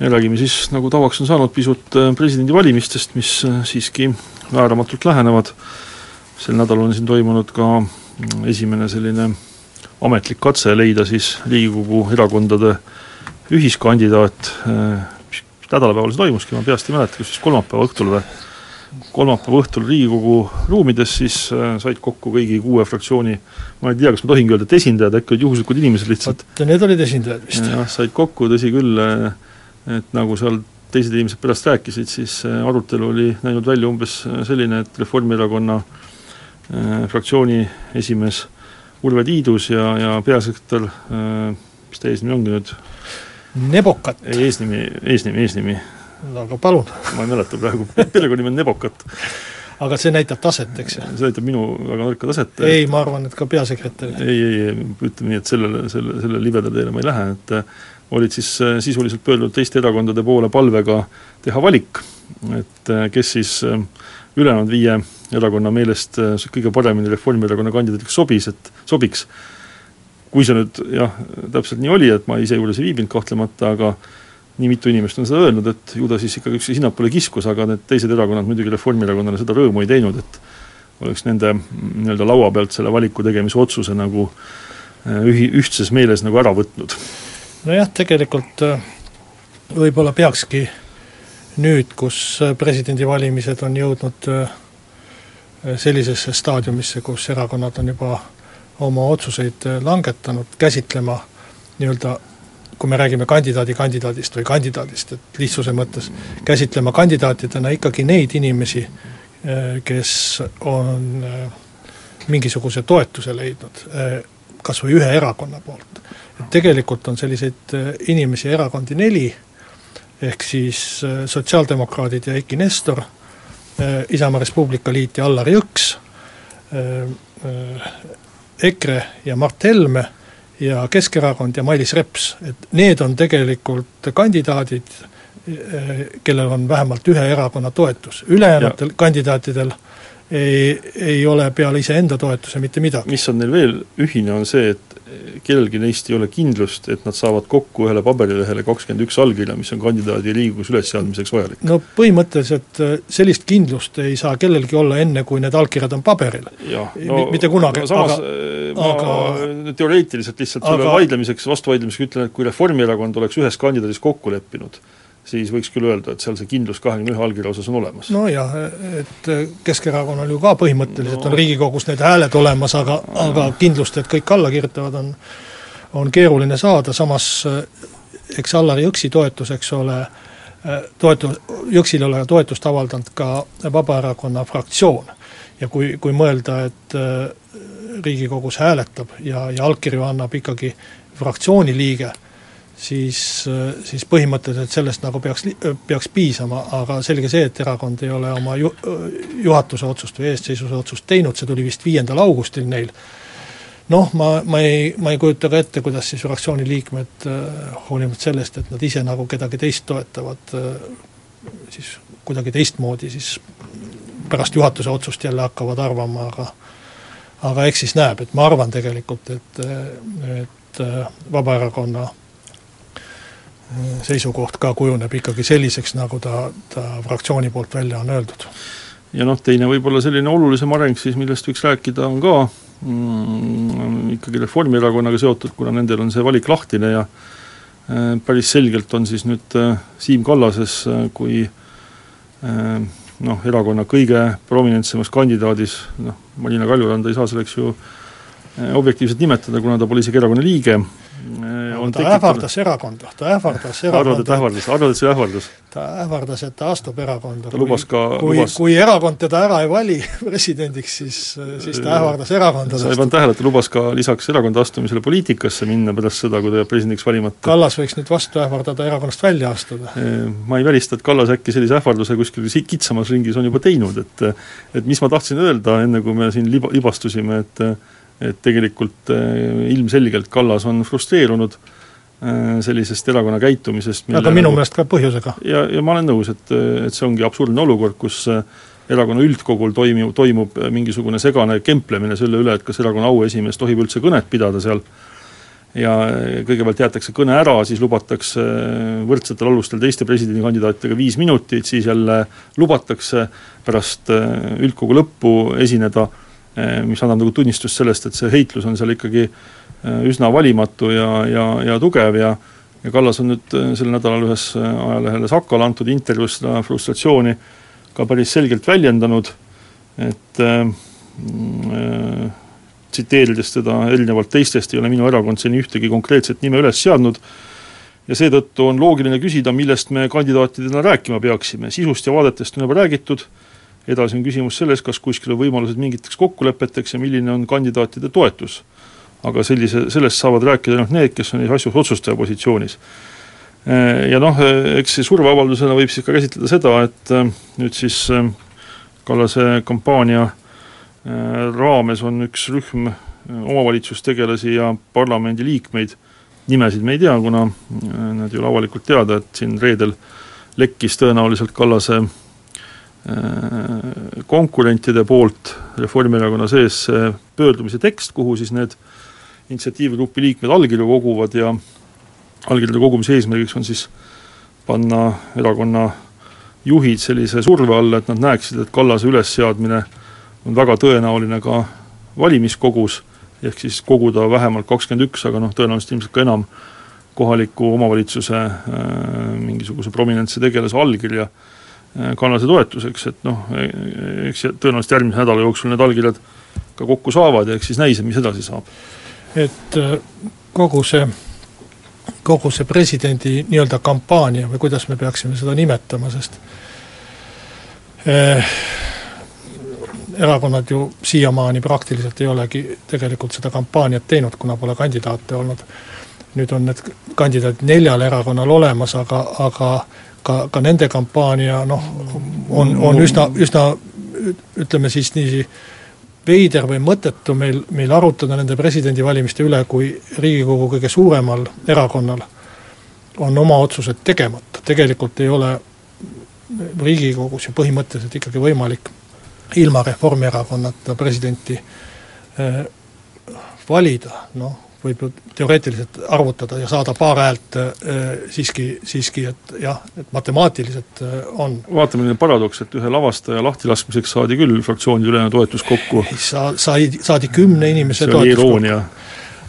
Speaker 1: ja räägime siis, nagu tavaks on saanud, pisut äh, presidendivalimistest, mis siiski vääramatult lähenevad sel nädalal on siin toimunud ka esimene selline ametlik katse leida siis Riigikogu erakondade ühiskandidaat, mis nädalapäeval see toimuski, ma peast ei mäleta, kas siis kolmapäeva õhtul või, kolmapäeva õhtul Riigikogu ruumides siis äh, said kokku kõigi kuue fraktsiooni, ma ei tea, kas ma tohingi öelda, et esindajad, äkki olid juhuslikud inimesed lihtsalt.
Speaker 3: vot need olid esindajad vist.
Speaker 1: jah, said kokku, tõsi küll, äh, et nagu seal teised inimesed pärast rääkisid, siis äh, arutelu oli näinud välja umbes selline, et Reformierakonna äh, Äh, fraktsiooni esimees Urve Tiidus ja, ja peasekretär, äh, mis ta eesnimi ongi nüüd?
Speaker 3: Nebokat.
Speaker 1: ei, eesnimi, eesnimi, eesnimi.
Speaker 3: aga palun. *laughs*
Speaker 1: ma ei mäleta praegu, perekonnanimi on Nebokat.
Speaker 3: aga see näitab taset, eks ju?
Speaker 1: see näitab minu väga nõrka taset.
Speaker 3: ei, ma arvan, et ka peasekretär.
Speaker 1: ei, ei, ei, ütleme nii, et sellele, selle, selle libeda teele ma ei lähe, et äh, olid siis sisuliselt pöördunud teiste erakondade poole palvega teha valik, et kes siis ülejäänud viie erakonna meelest äh, kõige paremini Reformierakonna kandidaadiks sobis, et sobiks. kui see nüüd jah, täpselt nii oli, et ma ise juures ei viibinud kahtlemata, aga nii mitu inimest on seda öelnud, et ju ta siis ikkagi üksteise sinnapoole kiskus, aga need teised erakonnad muidugi Reformierakonnale seda rõõmu ei teinud, et oleks nende nii-öelda laua pealt selle valiku tegemise otsuse nagu äh, ühi-, ühtses meeles nagu ära võtnud.
Speaker 3: nojah, tegelikult äh, võib-olla peakski nüüd, kus presidendivalimised on jõudnud Äh, sellisesse staadiumisse, kus erakonnad on juba oma otsuseid äh, langetanud, käsitlema nii-öelda kui me räägime kandidaadi kandidaadist või kandidaadist, et lihtsuse mõttes, käsitlema kandidaatidena ikkagi neid inimesi, äh, kes on mingisuguse toetuse leidnud, kas või ühe erakonna poolt. et tegelikult on selliseid inimesi, erakondi neli, ehk siis sotsiaaldemokraadid ja Eiki Nestor Äh, Isamaa Res Publica liit ja Allar Jõks, äh, äh, EKRE ja Mart Helme ja Keskerakond ja Mailis Reps, et need on tegelikult kandidaadid, kellel on vähemalt ühe erakonna toetus, ülejäänutel kandidaatidel ei, ei ole peale iseenda toetuse mitte midagi.
Speaker 1: mis on neil veel ühine, on see, et kellelgi neist ei ole kindlust, et nad saavad kokku ühele paberilehele kakskümmend üks allkirja, mis on kandidaadi Riigikogus ülesseadmiseks vajalik.
Speaker 3: no põhimõtteliselt äh, sellist kindlust ei saa kellelgi olla enne, kui need allkirjad on paberil.
Speaker 1: No,
Speaker 3: mitte kunagi,
Speaker 1: aga äh, ma aga, teoreetiliselt lihtsalt selle aga, vaidlemiseks, vastuvaidlemiseks ütlen, et kui Reformierakond oleks ühes kandidaadis kokku leppinud, siis võiks küll öelda, et seal see kindlus kahekümne ühe allkirja osas on olemas.
Speaker 3: nojah, et Keskerakonnal ju ka põhimõtteliselt no. on Riigikogus need hääled olemas, aga, aga kindlust, et kõik alla kirjutavad, on on keeruline saada, samas eks Allar Jõksi toetus, eks ole, toetu-, Jõksile ole toetust avaldanud ka Vabaerakonna fraktsioon. ja kui, kui mõelda, et Riigikogus hääletab ja, ja allkirju annab ikkagi fraktsiooni liige siis, siis põhimõtteliselt sellest nagu peaks, peaks piisama, aga selge see, et erakond ei ole oma ju-, juhatuse otsust või eestseisvuse otsust teinud, see tuli vist viiendal augustil neil, noh, ma, ma ei, ma ei kujuta ka ette, kuidas siis fraktsiooni liikmed hoolimata sellest, et nad ise nagu kedagi teist toetavad, siis kuidagi teistmoodi siis pärast juhatuse otsust jälle hakkavad arvama, aga aga eks siis näeb, et ma arvan tegelikult, et, et Vabaerakonna seisukoht ka kujuneb ikkagi selliseks, nagu ta, ta fraktsiooni poolt välja on öeldud.
Speaker 1: ja noh, teine võib-olla selline olulisem areng siis, millest võiks rääkida, on ka mm, ikkagi Reformierakonnaga seotud, kuna nendel on see valik lahtine ja äh, päris selgelt on siis nüüd äh, Siim Kallases äh, kui äh, noh, erakonna kõige prominentsemas kandidaadis, noh, Marina Kaljuranda ei saa selleks ju äh, objektiivselt nimetada, kuna ta pole isegi erakonna liige,
Speaker 3: Äh, on ta
Speaker 1: tekitanud
Speaker 3: ähvardas erakonda, ta ähvardas
Speaker 1: arvad, et
Speaker 3: erakonda,
Speaker 1: ähvardas, arvad, et see ähvardas?
Speaker 3: ta ähvardas, et ta astub erakonda.
Speaker 1: ta lubas ka,
Speaker 3: kui,
Speaker 1: lubas
Speaker 3: kui erakond teda ära ei vali *laughs* presidendiks, siis, siis ta ähvardas erakonda.
Speaker 1: sa ei pannud tähele, et ta lubas ka lisaks erakonda astumisele poliitikasse minna pärast seda, kui ta jääb presidendiks valimata?
Speaker 3: Kallas võiks nüüd vastu ähvardada erakonnast välja astuda.
Speaker 1: ma ei välista, et Kallas äkki sellise ähvarduse kuskil kitsamas ringis on juba teinud, et et mis ma tahtsin öelda, enne kui me siin liba, libastusime, et et tegelikult ilmselgelt Kallas on frustreerunud sellisest erakonna käitumisest
Speaker 3: aga minu meelest ka põhjusega.
Speaker 1: ja, ja ma olen nõus, et, et see ongi absurdne olukord, kus erakonna üldkogul toimub, toimub mingisugune segane kemplemine selle üle, et kas erakonna auesimees tohib üldse kõnet pidada seal, ja kõigepealt jäetakse kõne ära, siis lubatakse võrdsetel alustel teiste presidendikandidaatidega viis minutit, siis jälle lubatakse pärast üldkogu lõppu esineda Eh, mis annab nagu tunnistust sellest, et see heitlus on seal ikkagi eh, üsna valimatu ja, ja, ja tugev ja ja Kallas on nüüd eh, sel nädalal ühes ajalehele Sakale antud intervjuus seda frustratsiooni ka päris selgelt väljendanud, et äh, tsiteerides teda erinevalt teistest, ei ole minu erakond seni ühtegi konkreetset nime üles seadnud ja seetõttu on loogiline küsida, millest me kandidaatidena rääkima peaksime, sisust ja vaadetest on juba räägitud, edasi on küsimus selles, kas kuskil on võimalused mingiteks kokkulepeteks ja milline on kandidaatide toetus. aga sellise, sellest saavad rääkida ainult need, kes on asjus otsustaja positsioonis. Ja noh, eks see surveavaldusena võib siis ka käsitleda seda, et äh, nüüd siis äh, Kallase kampaania äh, raames on üks rühm omavalitsustegelasi ja parlamendiliikmeid, nimesid me ei tea, kuna nad ei ole avalikult teada, et siin reedel lekkis tõenäoliselt Kallase konkurentide poolt Reformierakonna sees pöördumise tekst, kuhu siis need initsiatiivgrupi liikmed allkirju koguvad ja allkirjade kogumise eesmärgiks on siis panna erakonna juhid sellise surve alla, et nad näeksid, et Kallase ülesseadmine on väga tõenäoline ka valimiskogus, ehk siis koguda vähemalt kakskümmend üks, aga noh, tõenäoliselt ilmselt ka enam kohaliku omavalitsuse äh, mingisuguse prominentse tegelase allkirja. äh, Äh, Kallase toetuseks, et noh, e-, e-, eks tõenäoliselt järgmise nädala jooksul need allkirjad ka kokku saavad ja eks siis näis, mis edasi saab.
Speaker 3: et äh, kogu see, kogu see presidendi nii-öelda kampaania või kuidas me peaksime seda nimetama, sest eh, erakonnad ju siiamaani praktiliselt ei olegi tegelikult seda kampaaniat teinud, kuna pole kandidaate olnud. nüüd on need kandidaadid neljal erakonnal olemas, aga, aga ka, ka nende kampaania noh, on, on üsna, üsna ütleme siis nii veider või mõttetu meil, meil arutada nende presidendivalimiste üle, kui Riigikogu kõige suuremal erakonnal on oma otsused tegemata, tegelikult ei ole Riigikogus ju põhimõtteliselt ikkagi võimalik ilma Reformierakonnata presidenti äh, valida, noh, võib ju teoreetiliselt arvutada ja saada paar häält äh, siiski, siiski et jah, et matemaatiliselt äh, on.
Speaker 1: vaata, milline paradoks, et ühe lavastaja lahtilaskmiseks saadi küll fraktsioonide ülene toetus kokku.
Speaker 3: sa, sai, saadi kümne inimese
Speaker 1: see
Speaker 3: toetus
Speaker 1: iroonia.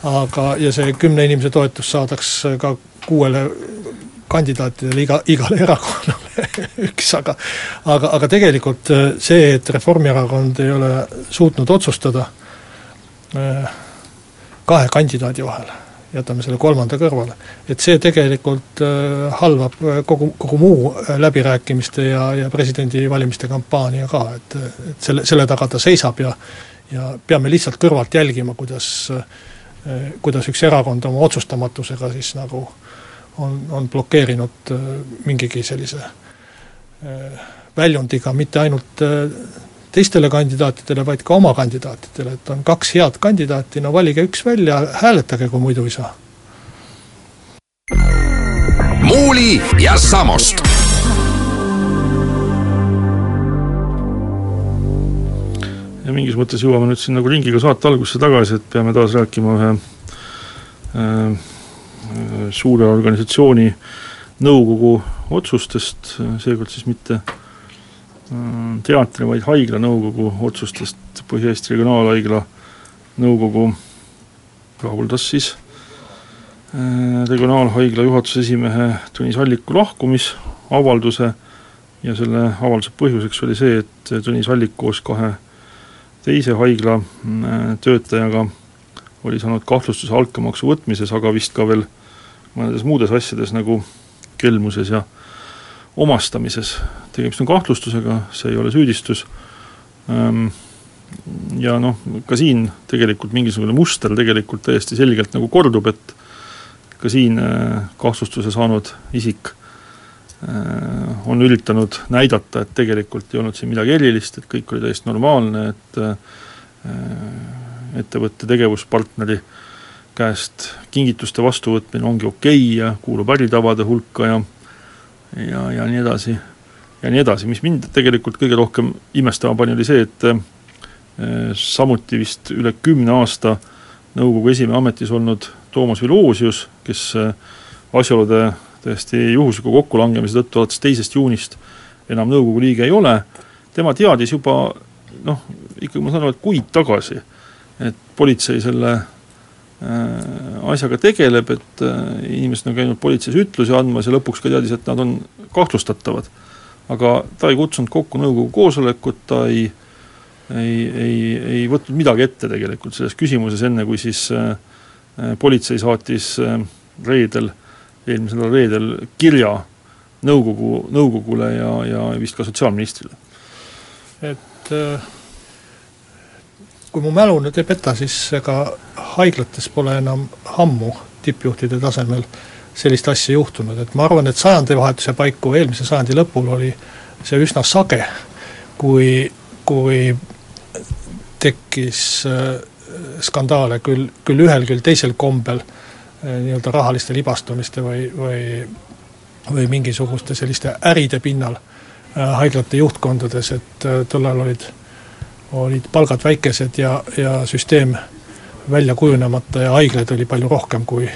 Speaker 3: aga, ja see kümne inimese toetus saadaks ka kuuele kandidaatidele iga, igale erakonnale *laughs* üks, aga aga, aga tegelikult äh, see, et Reformierakond ei ole suutnud otsustada äh, kahe kandidaadi vahel, jätame selle kolmanda kõrvale, et see tegelikult äh, halvab äh, kogu, kogu muu äh, läbirääkimiste ja, ja presidendivalimiste kampaania ka, et, et selle, selle taga ta seisab ja ja peame lihtsalt kõrvalt jälgima, kuidas, kuidas üks erakond oma otsustamatusega siis nagu on, on blokeerinud mingigi sellise väljundiga mitte ainult teistele kandidaatidele, vaid ka oma kandidaatidele, et on kaks head kandidaati, no valige üks välja, hääletage, kui muidu ei saa.
Speaker 2: muuli ja Samost.
Speaker 1: ja mingis mõttes jõuame nüüd siin nagu ringiga saate algusse tagasi, et peame taas rääkima ühe äh, suure organisatsiooni nõukogu otsustest, seekord siis mitte äh, teatri, vaid haigla nõukogu otsustest Põhja-Eesti Regionaalhaigla nõukogu rahuldas siis äh, regionaalhaigla juhatuse esimehe Tõnis Alliku lahkumisavalduse ja selle avalduse põhjuseks oli see, et Tõnis Allik koos kahe teise haigla äh, töötajaga oli saanud kahtlustuse altkäemaksu võtmises, aga vist ka veel mõnedes muudes asjades nagu kelmuses ja omastamises. tegemist on kahtlustusega, see ei ole süüdistus ähm,, ja noh, ka siin tegelikult mingisugune muster tegelikult täiesti selgelt nagu kordub, et ka siin äh, kahtlustuse saanud isik äh, on üritanud näidata, et tegelikult ei olnud siin midagi erilist, et kõik oli täiesti normaalne, et äh, ettevõtte tegevuspartneri käest kingituste vastuvõtmine ongi okei okay ja kuulub äritavade hulka ja ja, ja nii edasi, ja nii edasi, mis mind tegelikult kõige rohkem imestama pani, oli see, et Äh, samuti vist üle kümne aasta nõukogu esimehe ametis olnud Toomas Vilosius, kes äh, asjaolude täiesti juhusliku kokkulangemise tõttu alates teisest juunist enam nõukogu liige ei ole, tema teadis juba noh, ikkagi ma saan aru, et kuid tagasi, et politsei selle asjaga tegeleb, et inimesed on käinud politseis ütlusi andmas ja lõpuks ka teadis, et nad on kahtlustatavad. aga ta ei kutsunud kokku nõukogu koosolekut, ta ei äh, ei, ei, ei võtnud midagi ette tegelikult selles küsimuses, enne kui siis äh, äh politsei saatis äh, reedel, eelmisel nädalal reedel kirja nõukogu, nõukogule ja, ja vist ka sotsiaalministrile.
Speaker 3: et äh, kui mu mälu nüüd ei peta, siis ega haiglates pole enam ammu tippjuhtide tasemel sellist asja juhtunud, et ma arvan, et sajandivahetuse paiku, eelmise sajandi lõpul oli see üsna sage, kui, kui tekkis äh, skandaale küll, küll ühel, küll teisel kombel äh, nii-öelda rahaliste libastumiste või, või või mingisuguste selliste äride pinnal äh, haiglate juhtkondades, et tol ajal olid, olid palgad väikesed ja, ja süsteem välja kujunemata ja haiglaid oli palju rohkem kui,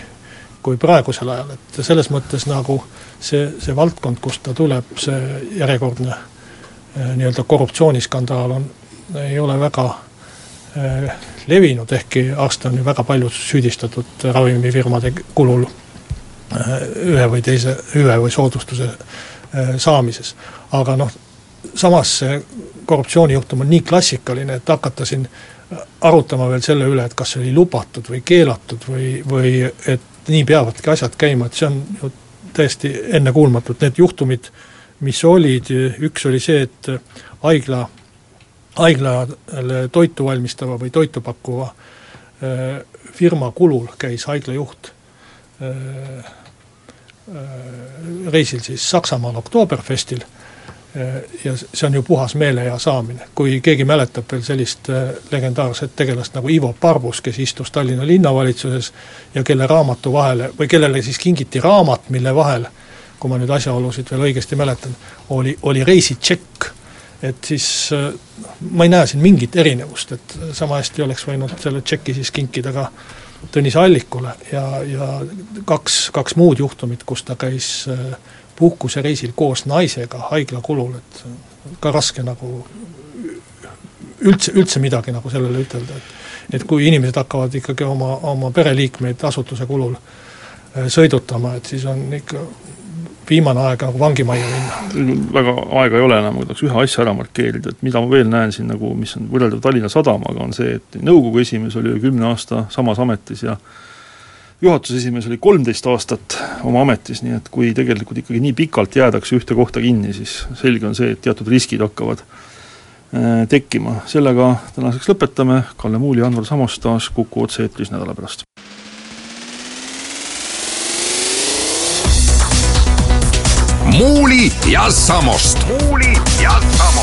Speaker 3: kui praegusel ajal, et selles mõttes nagu see, see valdkond, kust ta tuleb, see järjekordne nii-öelda korruptsiooniskandaal on, ei ole väga Äh, levinud, ehkki aasta on ju väga palju süüdistatud ravimifirmade kulul äh, ühe või teise hüve või soodustuse äh, saamises. aga noh, samas see korruptsioonijuhtum on nii klassikaline, et hakata siin arutama veel selle üle, et kas see oli lubatud või keelatud või, või et nii peavadki asjad käima, et see on ju täiesti ennekuulmatud, need juhtumid, mis olid, üks oli see, et haigla haiglale toitu valmistava või toitu pakkuva äh, firma kulul käis haigla juht äh, äh, reisil siis Saksamaal Oktoberfestil ja see on ju puhas meelehea saamine. kui keegi mäletab veel sellist legendaarset tegelast nagu Ivo Parbus, kes istus Tallinna linnavalitsuses ja kelle raamatu vahele, või kellele siis kingiti raamat, mille vahel, kui ma nüüd asjaolusid veel õigesti mäletan, oli, oli reisitšekk et siis äh, ma ei näe siin mingit erinevust, et sama hästi oleks võinud selle tšeki siis kinkida ka Tõnis Allikule ja, ja kaks, kaks muud juhtumit, kus ta käis äh, puhkusereisil koos naisega haigla kulul, et ka raske nagu üldse, üldse midagi nagu sellele ütelda, et et kui inimesed hakkavad ikkagi oma, oma pereliikmeid asutuse kulul äh, sõidutama, et siis on ikka viimane aeg nagu vangimajja minna?
Speaker 1: väga aega ei ole enam, ma tahaks ühe asja ära markeerida, et mida ma veel näen siin nagu, mis on võrreldav Tallinna Sadamaga, on see, et nõukogu esimees oli üle kümne aasta samas ametis ja juhatuse esimees oli kolmteist aastat oma ametis, nii et kui tegelikult ikkagi nii pikalt jäädakse ühte kohta kinni, siis selge on see, et teatud riskid hakkavad äh, tekkima. sellega tänaseks lõpetame, Kalle Muuli, Anvar Samost taas Kuku otse-eetris nädala pärast.
Speaker 2: Muuli ja Samost.
Speaker 4: Muuli ja Samost.